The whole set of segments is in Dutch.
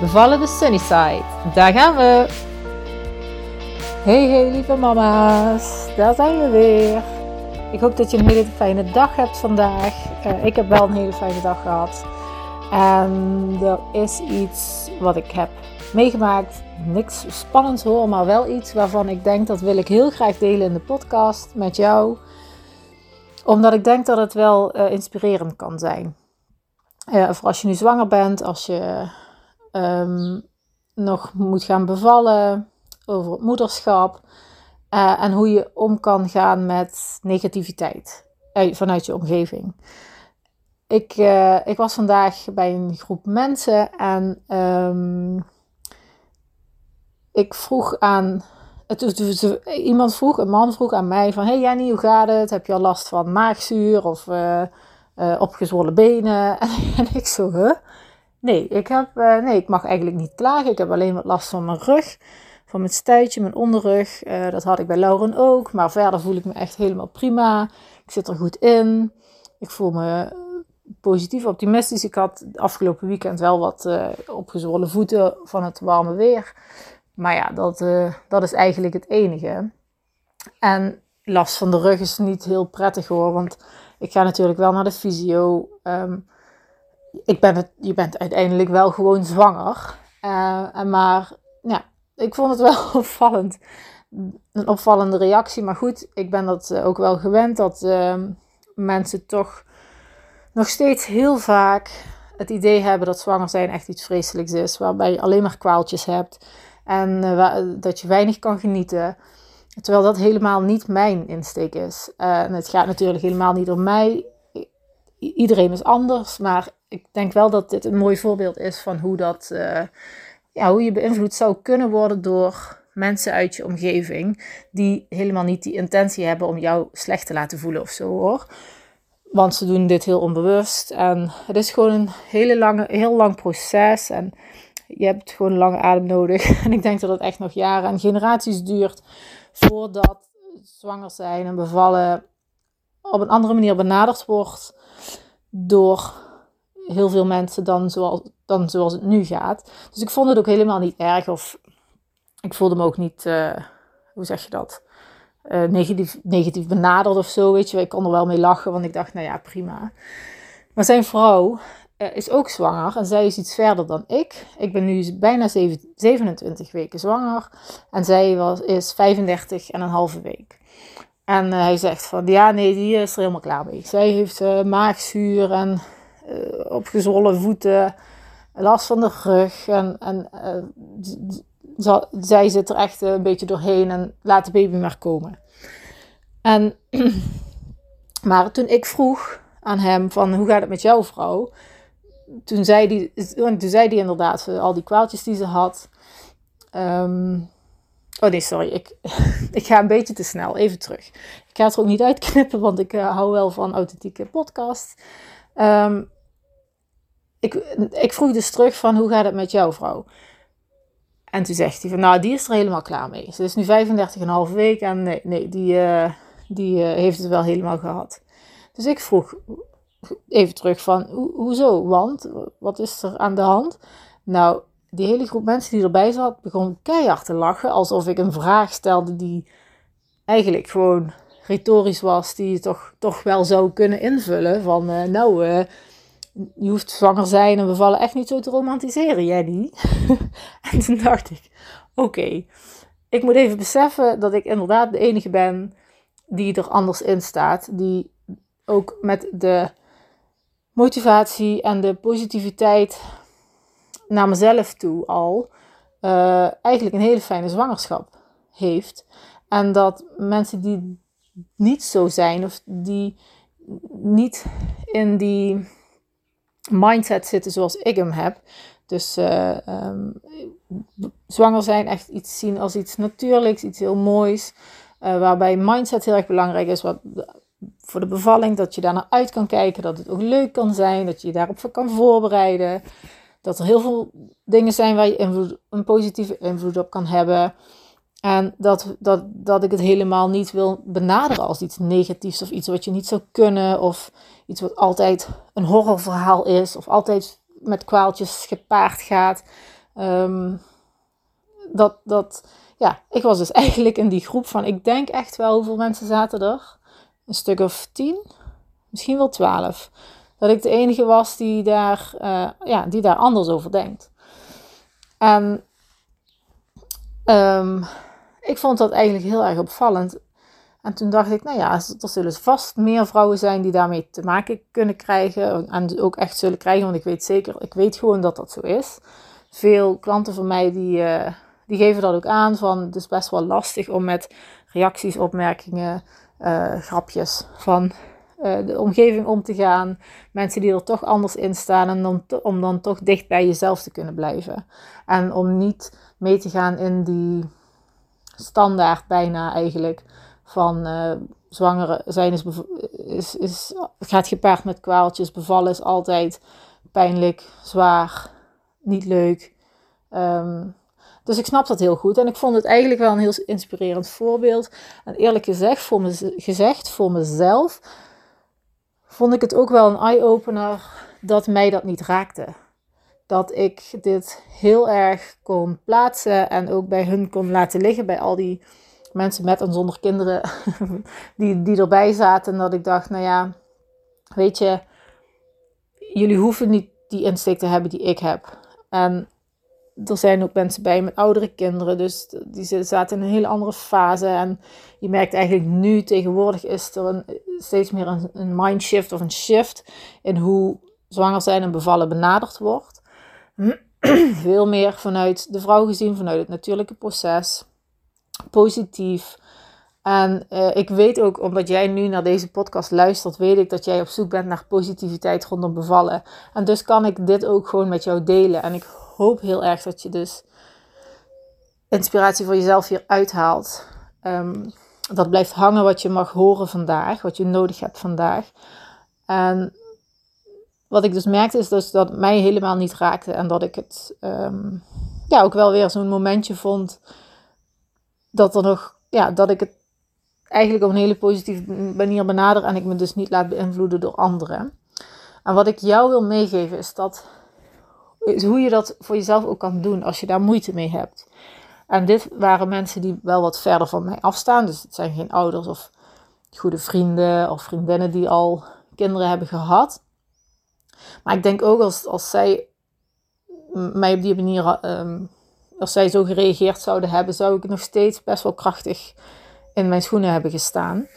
Bevallen de Sunnyside. Daar gaan we. Hey, hey lieve mama's. Daar zijn we weer. Ik hoop dat je een hele fijne dag hebt vandaag. Uh, ik heb wel een hele fijne dag gehad. En er is iets wat ik heb meegemaakt. Niks spannends hoor, maar wel iets waarvan ik denk dat wil ik heel graag delen in de podcast met jou. Omdat ik denk dat het wel uh, inspirerend kan zijn. Uh, voor als je nu zwanger bent, als je um, nog moet gaan bevallen, over het moederschap uh, en hoe je om kan gaan met negativiteit vanuit je omgeving. Ik, uh, ik was vandaag bij een groep mensen en um, ik vroeg aan. Iemand vroeg, een man vroeg aan mij van... Hey Jenny, hoe gaat het? Heb je al last van maagzuur of opgezwollen benen? En ik zo, huh? Nee, ik, heb, uh, nee, ik mag eigenlijk niet klagen. Ik heb alleen wat last van mijn rug, van mijn stuitje, mijn onderrug. Uh, dat had ik bij Lauren ook. Maar verder voel ik me echt helemaal prima. Ik zit er goed in. Ik voel me positief, optimistisch. Ik had afgelopen weekend wel wat uh, opgezwollen voeten van het warme weer. Maar ja, dat, dat is eigenlijk het enige. En last van de rug is niet heel prettig hoor. Want ik ga natuurlijk wel naar de fysio. Um, ik ben het, je bent uiteindelijk wel gewoon zwanger. Uh, maar ja, ik vond het wel opvallend. Een opvallende reactie. Maar goed, ik ben dat eh, ook wel gewend dat uh, mensen toch nog steeds heel vaak het idee hebben dat zwanger zijn echt iets vreselijks is. Waarbij je alleen maar kwaaltjes hebt. En uh, dat je weinig kan genieten. Terwijl dat helemaal niet mijn insteek is. en het gaat natuurlijk helemaal niet om mij. Iedereen is anders. Maar ik denk wel dat dit een mooi voorbeeld is van hoe, dat, uh, ja, hoe je beïnvloed zou kunnen worden door mensen uit je omgeving die helemaal niet die intentie hebben om jou slecht te laten voelen of zo hoor. Want ze doen dit heel onbewust en het is gewoon een hele lange, heel lang proces en je hebt gewoon een lange adem nodig. En ik denk dat het echt nog jaren en generaties duurt voordat zwanger zijn en bevallen op een andere manier benaderd wordt door heel veel mensen dan zoals, dan zoals het nu gaat. Dus ik vond het ook helemaal niet erg. Of ik voelde me ook niet, uh, hoe zeg je dat? Uh, negatief, negatief benaderd of zo, weet je. Ik kon er wel mee lachen, want ik dacht, nou ja, prima. Maar zijn vrouw uh, is ook zwanger en zij is iets verder dan ik. Ik ben nu bijna 7, 27 weken zwanger en zij was, is 35 en een halve week. En hij zegt van, ja, nee, die is er helemaal klaar mee. Zij heeft maagzuur en uh, opgezwollen voeten, last van de rug. En, en zij zit er echt een beetje doorheen en laat de baby maar komen. En, maar toen ik vroeg aan hem van hoe gaat het met jouw vrouw? Toen zei die, toen zei die inderdaad al die kwaaltjes die ze had. Um, oh nee, sorry. Ik, ik ga een beetje te snel. Even terug. Ik ga het er ook niet uitknippen, want ik uh, hou wel van authentieke podcast. Um, ik, ik vroeg dus terug van hoe gaat het met jouw vrouw? En toen zegt hij van nou, die is er helemaal klaar mee. Ze is nu 35,5 weken en nee, nee die, uh, die uh, heeft het wel helemaal gehad. Dus ik vroeg even terug van ho hoezo? Want wat is er aan de hand? Nou, die hele groep mensen die erbij zat begon keihard te lachen. Alsof ik een vraag stelde die eigenlijk gewoon retorisch was. Die je toch, toch wel zou kunnen invullen. Van uh, nou, je hoeft zwanger zijn en we vallen echt niet zo te romantiseren, Jenny. en toen dacht ik, oké, ik moet even beseffen dat ik inderdaad de enige ben die er anders in staat. Die ook met de motivatie en de positiviteit naar mezelf toe al uh, eigenlijk een hele fijne zwangerschap heeft. En dat mensen die niet zo zijn of die niet in die mindset zitten zoals ik hem heb, Dus uh, um, zwanger zijn echt iets zien als iets natuurlijks, iets heel moois. Uh, waarbij mindset heel erg belangrijk is. Wat, voor de bevalling, dat je daar naar uit kan kijken, dat het ook leuk kan zijn, dat je je daarop kan voorbereiden. Dat er heel veel dingen zijn waar je een positieve invloed op kan hebben. En dat, dat, dat ik het helemaal niet wil benaderen als iets negatiefs of iets wat je niet zou kunnen. Of iets wat altijd een horrorverhaal is of altijd met kwaaltjes gepaard gaat. Um, dat, dat, ja, ik was dus eigenlijk in die groep van, ik denk echt wel, hoeveel mensen zaten er? Een stuk of tien, misschien wel twaalf. Dat ik de enige was die daar, uh, ja, die daar anders over denkt. En um, ik vond dat eigenlijk heel erg opvallend. En toen dacht ik, nou ja, er zullen vast meer vrouwen zijn die daarmee te maken kunnen krijgen. En ook echt zullen krijgen, want ik weet zeker, ik weet gewoon dat dat zo is. Veel klanten van mij die, uh, die geven dat ook aan, van het is best wel lastig om met reacties, opmerkingen, uh, grapjes van uh, de omgeving om te gaan. Mensen die er toch anders in staan en om, dan toch dicht bij jezelf te kunnen blijven. En om niet mee te gaan in die standaard bijna eigenlijk van uh, zwangere zijn is, is, is, gaat gepaard met kwaaltjes. Bevallen is altijd pijnlijk, zwaar, niet leuk. Um, dus ik snap dat heel goed. En ik vond het eigenlijk wel een heel inspirerend voorbeeld. En eerlijk gezegd, voor, me, gezegd, voor mezelf vond ik het ook wel een eye-opener dat mij dat niet raakte. Dat ik dit heel erg kon plaatsen en ook bij hun kon laten liggen, bij al die mensen met en zonder kinderen die, die erbij zaten. En dat ik dacht, nou ja, weet je, jullie hoeven niet die insteek te hebben die ik heb. En er zijn ook mensen bij met oudere kinderen, dus die zaten in een hele andere fase. En je merkt eigenlijk nu, tegenwoordig is er een, steeds meer een, mindshift of een shift in hoe zwanger zijn en bevallen benaderd wordt. Veel meer vanuit de vrouw gezien, vanuit het natuurlijke proces positief. En uh, ik weet ook, omdat jij nu naar deze podcast luistert, weet ik dat jij op zoek bent naar positiviteit rondom bevallen. En dus kan ik dit ook gewoon met jou delen. En ik hoop heel erg dat je dus inspiratie voor jezelf hier uithaalt. Um, dat blijft hangen wat je mag horen vandaag, wat je nodig hebt vandaag. En wat ik dus merkte is dus dat het mij helemaal niet raakte en dat ik het um, ja, ook wel weer zo'n momentje vond dat er nog, ja, dat ik het eigenlijk op een hele positieve manier benader en ik me dus niet laat beïnvloeden door anderen. En wat ik jou wil meegeven is dat hoe je dat voor jezelf ook kan doen als je daar moeite mee hebt. En dit waren mensen die wel wat verder van mij afstaan. Dus het zijn geen ouders of goede vrienden of vriendinnen die al kinderen hebben gehad. Maar ik denk ook als, als zij mij op die manier um, als zij zo gereageerd zouden hebben, zou ik nog steeds best wel krachtig in mijn schoenen hebben gestaan.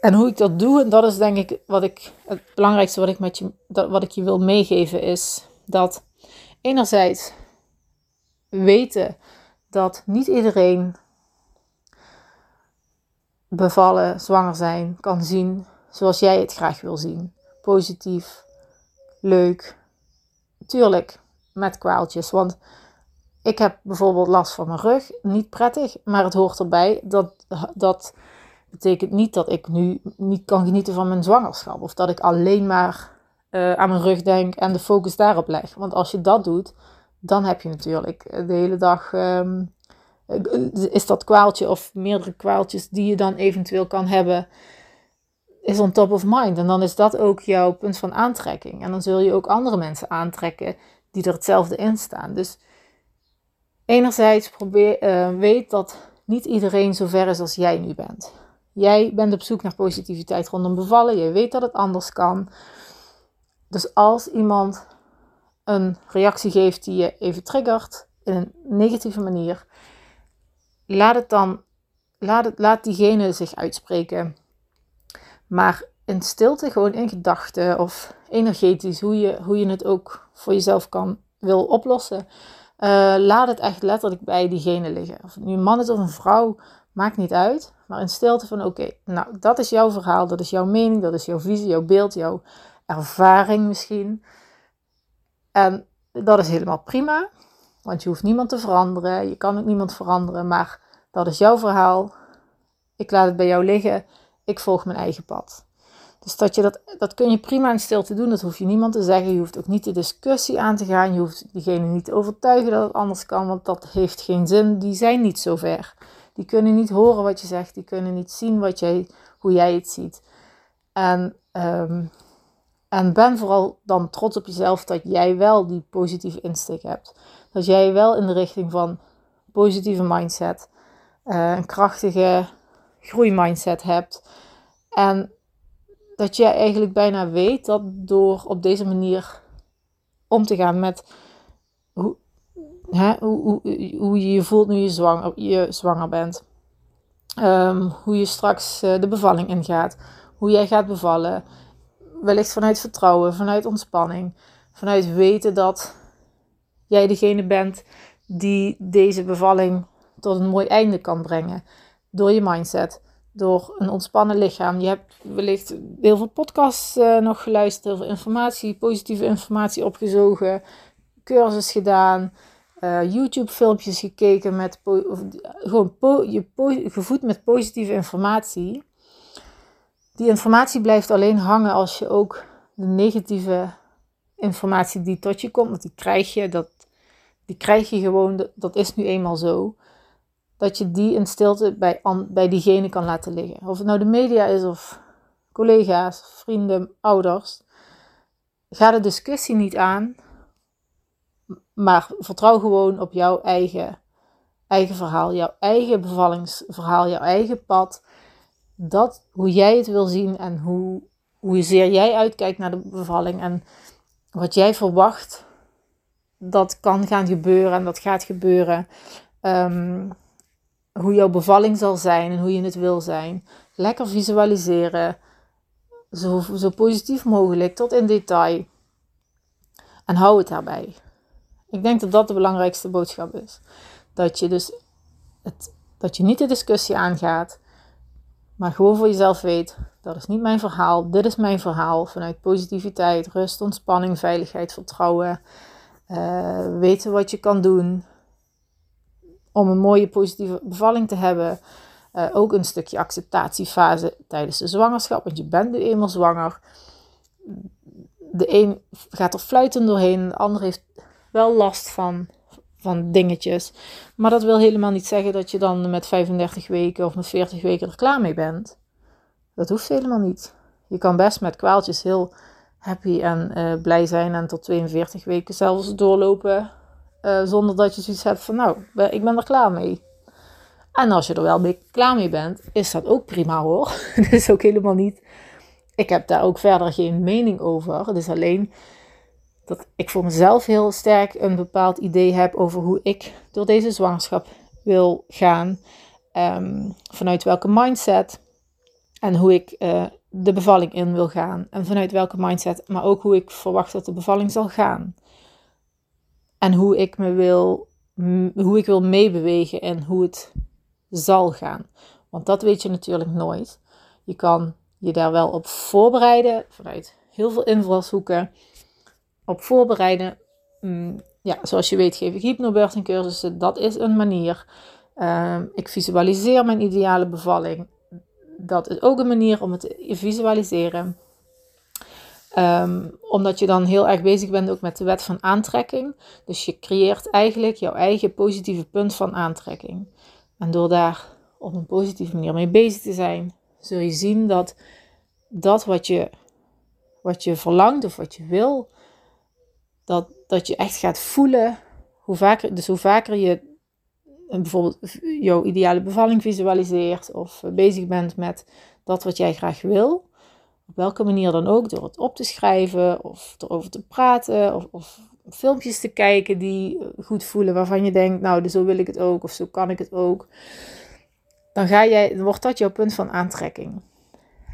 En hoe ik dat doe, en dat is denk ik wat ik, het belangrijkste wat ik, met je, dat, wat ik je wil meegeven, is dat enerzijds weten dat niet iedereen bevallen, zwanger zijn, kan zien zoals jij het graag wil zien. Positief, leuk, tuurlijk met kwaaltjes. Want ik heb bijvoorbeeld last van mijn rug. Niet prettig, maar het hoort erbij. Dat, dat betekent niet dat ik nu niet kan genieten van mijn zwangerschap. Of dat ik alleen maar uh, aan mijn rug denk en de focus daarop leg. Want als je dat doet, dan heb je natuurlijk de hele dag. Um, is dat kwaaltje of meerdere kwaaltjes die je dan eventueel kan hebben, is on top of mind. En dan is dat ook jouw punt van aantrekking. En dan zul je ook andere mensen aantrekken die er hetzelfde in staan. Dus enerzijds probeer, uh, weet dat niet iedereen zo ver is als jij nu bent. Jij bent op zoek naar positiviteit rondom bevallen. Je weet dat het anders kan. Dus als iemand een reactie geeft die je even triggert in een negatieve manier, laat het dan, laat, het, laat diegene zich uitspreken. Maar in stilte, gewoon in gedachten of energetisch, hoe je, hoe je het ook voor jezelf kan wil oplossen. Uh, laat het echt letterlijk bij diegene liggen. Of het nu een man is of een vrouw, maakt niet uit. Maar in stilte van oké, nou dat is jouw verhaal, dat is jouw mening, dat is jouw visie, jouw beeld, jouw ervaring misschien. En dat is helemaal prima, want je hoeft niemand te veranderen. Je kan ook niemand veranderen, maar dat is jouw verhaal. Ik laat het bij jou liggen. Ik volg mijn eigen pad. Dus dat, je dat, dat kun je prima in stilte doen. Dat hoef je niemand te zeggen. Je hoeft ook niet de discussie aan te gaan. Je hoeft diegene niet te overtuigen dat het anders kan, want dat heeft geen zin. Die zijn niet zo ver. Die kunnen niet horen wat je zegt. Die kunnen niet zien wat jij, hoe jij het ziet. En, ehm, en ben vooral dan trots op jezelf dat jij wel die positieve insteek hebt. Dat jij wel in de richting van positieve mindset, uh, een krachtige groeimindset hebt. En dat jij eigenlijk bijna weet dat door op deze manier om te gaan met hoe, hè, hoe, hoe, je je voelt nu je zwanger, je zwanger bent. Ehm, hoe je straks uh, de bevalling ingaat. Hoe jij gaat bevallen. Wellicht vanuit vertrouwen, vanuit ontspanning. Vanuit weten dat jij degene bent die deze bevalling tot een mooi einde kan brengen. Door je mindset door een ontspannen lichaam. Je hebt wellicht heel veel podcasts uh, nog geluisterd, heel veel informatie, positieve informatie opgezogen, cursus gedaan, uh, YouTube-filmpjes gekeken met of, gewoon je gevoed met positieve informatie. Die informatie blijft alleen hangen als je ook de negatieve informatie die tot je komt, want die krijg je, dat, die krijg je gewoon, dat is nu eenmaal zo dat je die in stilte bij, bij diegene kan laten liggen. Of het nou de media is of collega's, vrienden, ouders. Ga de discussie niet aan, maar vertrouw gewoon op jouw eigen, eigen verhaal, jouw eigen bevallingsverhaal, jouw eigen pad. Dat, hoe jij het wil zien en hoe, zeer jij uitkijkt naar de bevalling en wat jij verwacht, dat kan gaan gebeuren en dat gaat gebeuren. Um, hoe jouw bevalling zal zijn en hoe je het wil zijn. Lekker visualiseren. Zo, zo positief mogelijk, tot in detail. En hou het daarbij. Ik denk dat dat de belangrijkste boodschap is. Dat je dus het, dat je niet de discussie aangaat, maar gewoon voor jezelf weet: dat is niet mijn verhaal, dit is mijn verhaal. Vanuit positiviteit, rust, ontspanning, veiligheid, vertrouwen. Uh, weten wat je kan doen om een mooie positieve bevalling te hebben. Uh, ook een stukje acceptatiefase tijdens de zwangerschap, want je bent nu eenmaal zwanger. De een gaat er fluitend doorheen, de ander heeft wel last van, van dingetjes. Maar dat wil helemaal niet zeggen dat je dan met 35 weken of met 40 weken er klaar mee bent. Dat hoeft helemaal niet. Je kan best met kwaaltjes heel happy en uh, blij zijn en tot 42 weken zelfs doorlopen uh, zonder dat je zoiets hebt van, nou, ik ben er klaar mee. En als je er wel mee klaar mee bent, is dat ook prima hoor. Het is ook helemaal niet. Ik heb daar ook verder geen mening over. Het is alleen dat ik voor mezelf heel sterk een bepaald idee heb over hoe ik door deze zwangerschap wil gaan. Um, vanuit welke mindset. En hoe ik uh, de bevalling in wil gaan. En vanuit welke mindset, maar ook hoe ik verwacht dat de bevalling zal gaan. En hoe ik me wil, hoe ik wil meebewegen en hoe het zal gaan. Want dat weet je natuurlijk nooit. Je kan je daar wel op voorbereiden vanuit heel veel invalshoeken. Op voorbereiden. Mm, ja, zoals je weet geef ik hypnobirthing cursussen. Dat is een manier. Ehm, ik visualiseer mijn ideale bevalling. Dat is ook een manier om het te visualiseren. Um, omdat je dan heel erg bezig bent ook met de wet van aantrekking. Dus je creëert eigenlijk jouw eigen positieve punt van aantrekking. En door daar op een positieve manier mee bezig te zijn, zul je zien dat dat wat je, wat je verlangt of wat je wil, dat, dat je echt gaat voelen. Hoe vaker, dus hoe vaker je bijvoorbeeld jouw ideale bevalling visualiseert of bezig bent met dat wat jij graag wil, op welke manier dan ook, door het op te schrijven of erover te praten of, of filmpjes te kijken die goed voelen, waarvan je denkt, nou, zo wil ik het ook of zo kan ik het ook. Dan, ga jij, dan wordt dat jouw punt van aantrekking.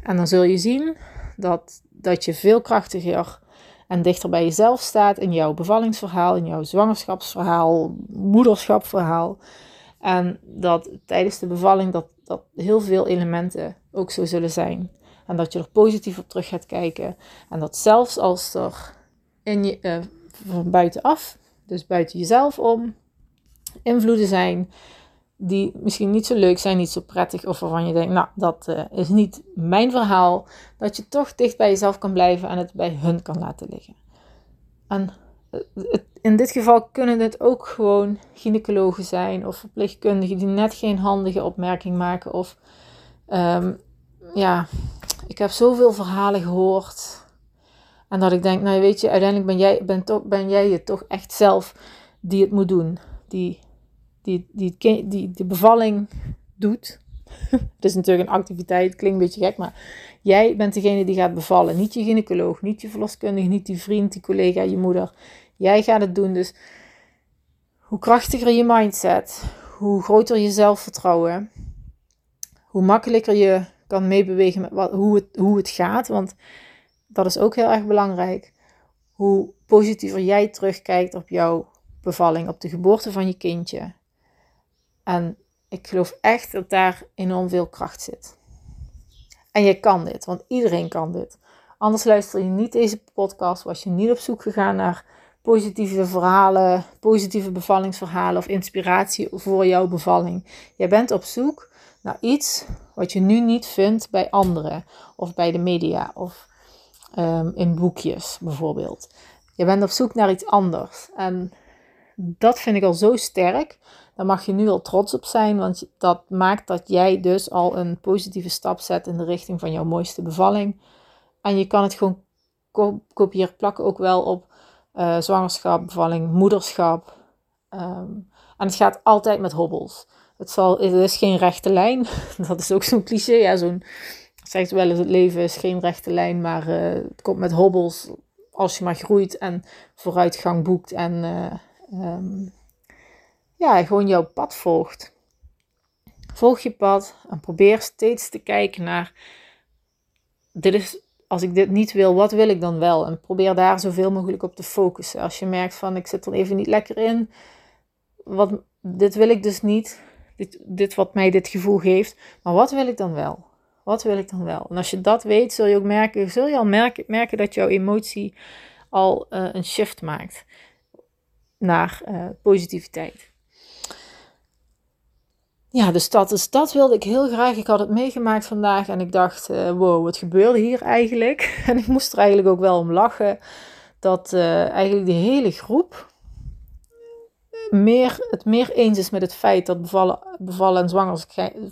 En dan zul je zien dat, dat je veel krachtiger en dichter bij jezelf staat in jouw bevallingsverhaal, in jouw zwangerschapsverhaal, moederschapsverhaal. En dat tijdens de bevalling dat, dat heel veel elementen ook zo zullen zijn. En dat je er positief op terug gaat kijken. En dat zelfs als er in je, uh, van buitenaf, dus buiten jezelf om, invloeden zijn die misschien niet zo leuk zijn, niet zo prettig, of waarvan je denkt, nou, dat uh, is niet mijn verhaal, dat je toch dicht bij jezelf kan blijven en het bij hun kan laten liggen. En in dit geval kunnen het ook gewoon gynaecologen zijn of verpleegkundigen die net geen handige opmerking maken. Of um, ja, ik heb zoveel verhalen gehoord. En dat ik denk, nou weet je, uiteindelijk ben jij, ben toch, ben jij het toch echt zelf die het moet doen. Die, die, die, die, de bevalling doet. Het is natuurlijk een activiteit, klinkt een beetje gek, maar jij bent degene die gaat bevallen. Niet je gynaecoloog, niet je verloskundige, niet die vriend, die collega, je moeder. Jij gaat het doen. Dus hoe krachtiger je mindset, hoe groter je zelfvertrouwen, hoe makkelijker je kan meebewegen met wat, hoe, het, hoe het gaat. Want dat is ook heel erg belangrijk. Hoe positiever jij terugkijkt op jouw bevalling, op de geboorte van je kindje. En ik geloof echt dat daar enorm veel kracht zit. En je kan dit, want iedereen kan dit. Anders luister je niet deze podcast, was je niet op zoek gegaan naar positieve verhalen, positieve bevallingsverhalen of inspiratie voor jouw bevalling. Jij bent op zoek naar iets wat je nu niet vindt bij anderen of bij de media of um, in boekjes bijvoorbeeld. Je bent op zoek naar iets anders. En dat vind ik al zo sterk. Daar mag je nu al trots op zijn, want dat maakt dat jij dus al een positieve stap zet in de richting van jouw mooiste bevalling. En je kan het gewoon kopiëren, plakken ook wel op uh, zwangerschap, bevalling, moederschap. Ehm, en het gaat altijd met hobbels. Het, zal, is geen rechte lijn. Dat is ook zo'n cliché. Ja, zo'n, zegt wel eens, het leven is geen rechte lijn, maar uh, het komt met hobbels als je maar groeit en vooruitgang boekt en uh, um, ja, gewoon jouw pad volgt. Volg je pad en probeer steeds te kijken naar, dit is als ik dit niet wil, wat wil ik dan wel? En probeer daar zoveel mogelijk op te focussen. Als je merkt van ik zit er even niet lekker in, wat, dit wil ik dus niet, dit, dit wat mij dit gevoel geeft, maar wat wil ik dan wel? Wat wil ik dan wel? En als je dat weet, zul je ook merken, zul je al merken, merken dat jouw emotie al uh, een shift maakt naar uh, positiviteit ja, dus dat, dus dat wilde ik heel graag. Ik had het meegemaakt vandaag en ik dacht, uh, wow, wat gebeurde hier eigenlijk? En ik moest er eigenlijk ook wel om lachen dat uh, eigenlijk de hele groep meer, het meer eens is met het feit dat bevallen, bevallen en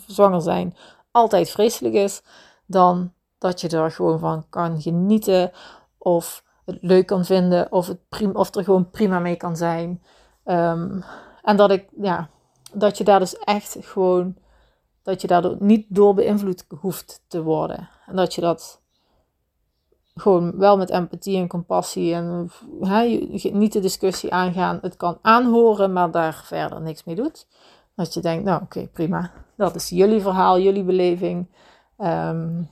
zwanger, zijn altijd vreselijk is, dan dat je er gewoon van kan genieten of het leuk kan vinden of, het of er gewoon prima mee kan zijn. Um, en dat ik, ja, dat je daar dus echt gewoon, dat je daardoor niet door beïnvloed hoeft te worden. En dat je dat gewoon wel met empathie en compassie en niet de discussie aangaan. Het kan aanhoren, maar daar verder niks mee doet. Dat je denkt, nou oké, prima. Dat is jullie verhaal, jullie beleving. Um,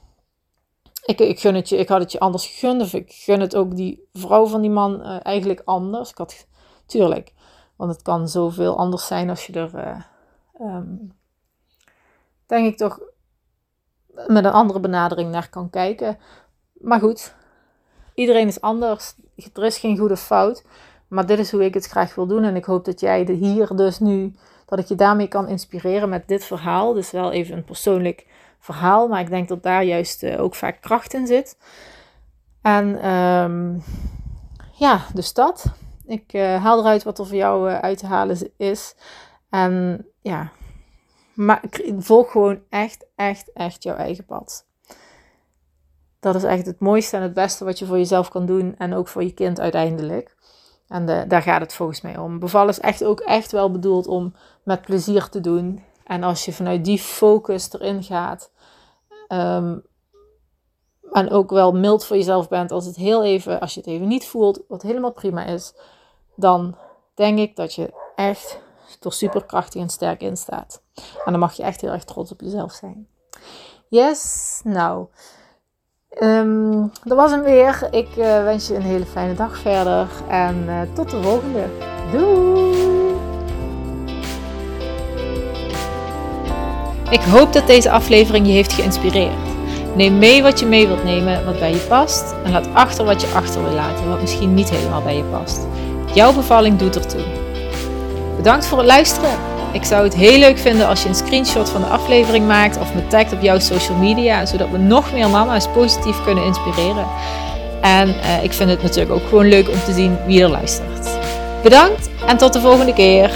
ik, ik, gun het je, ik had het je anders gegund. Of ik gun het ook die vrouw van die man uh, eigenlijk anders. Ik had, tuurlijk, want het kan zoveel anders zijn als je er, uh, um, denk ik toch, met een andere benadering naar kan kijken. Maar goed, iedereen is anders. Er is geen goede fout. Maar dit is hoe ik het graag wil doen. En ik hoop dat jij hier dus nu, dat ik je daarmee kan inspireren met dit verhaal. Dus wel even een persoonlijk verhaal. Maar ik denk dat daar juist uh, ook vaak kracht in zit. En um, ja, dus dat. Ik uh, haal eruit wat er voor jou uh, uit te halen is. En ja, maar volg gewoon echt, echt, echt jouw eigen pad. Dat is echt het mooiste en het beste wat je voor jezelf kan doen. En ook voor je kind uiteindelijk. En de, daar gaat het volgens mij om. Bevallen is echt ook echt wel bedoeld om met plezier te doen. En als je vanuit die focus erin gaat. Um, en ook wel mild voor jezelf bent als het heel even, als je het even niet voelt, wat helemaal prima is dan denk ik dat je echt er superkrachtig en sterk in staat. En dan mag je echt heel erg trots op jezelf zijn. Yes, nou, um, dat was hem weer. Ik uh, wens je een hele fijne dag verder en uh, tot de volgende. Doei! Ik hoop dat deze aflevering je heeft geïnspireerd. Neem mee wat je mee wilt nemen, wat bij je past. En laat achter wat je achter wil laten, wat misschien niet helemaal bij je past. Jouw bevalling doet ertoe. Bedankt voor het luisteren. Ik zou het heel leuk vinden als je een screenshot van de aflevering maakt of me tagt op jouw social media, zodat we nog meer mama's positief kunnen inspireren. En eh, ik vind het natuurlijk ook gewoon leuk om te zien wie er luistert. Bedankt en tot de volgende keer.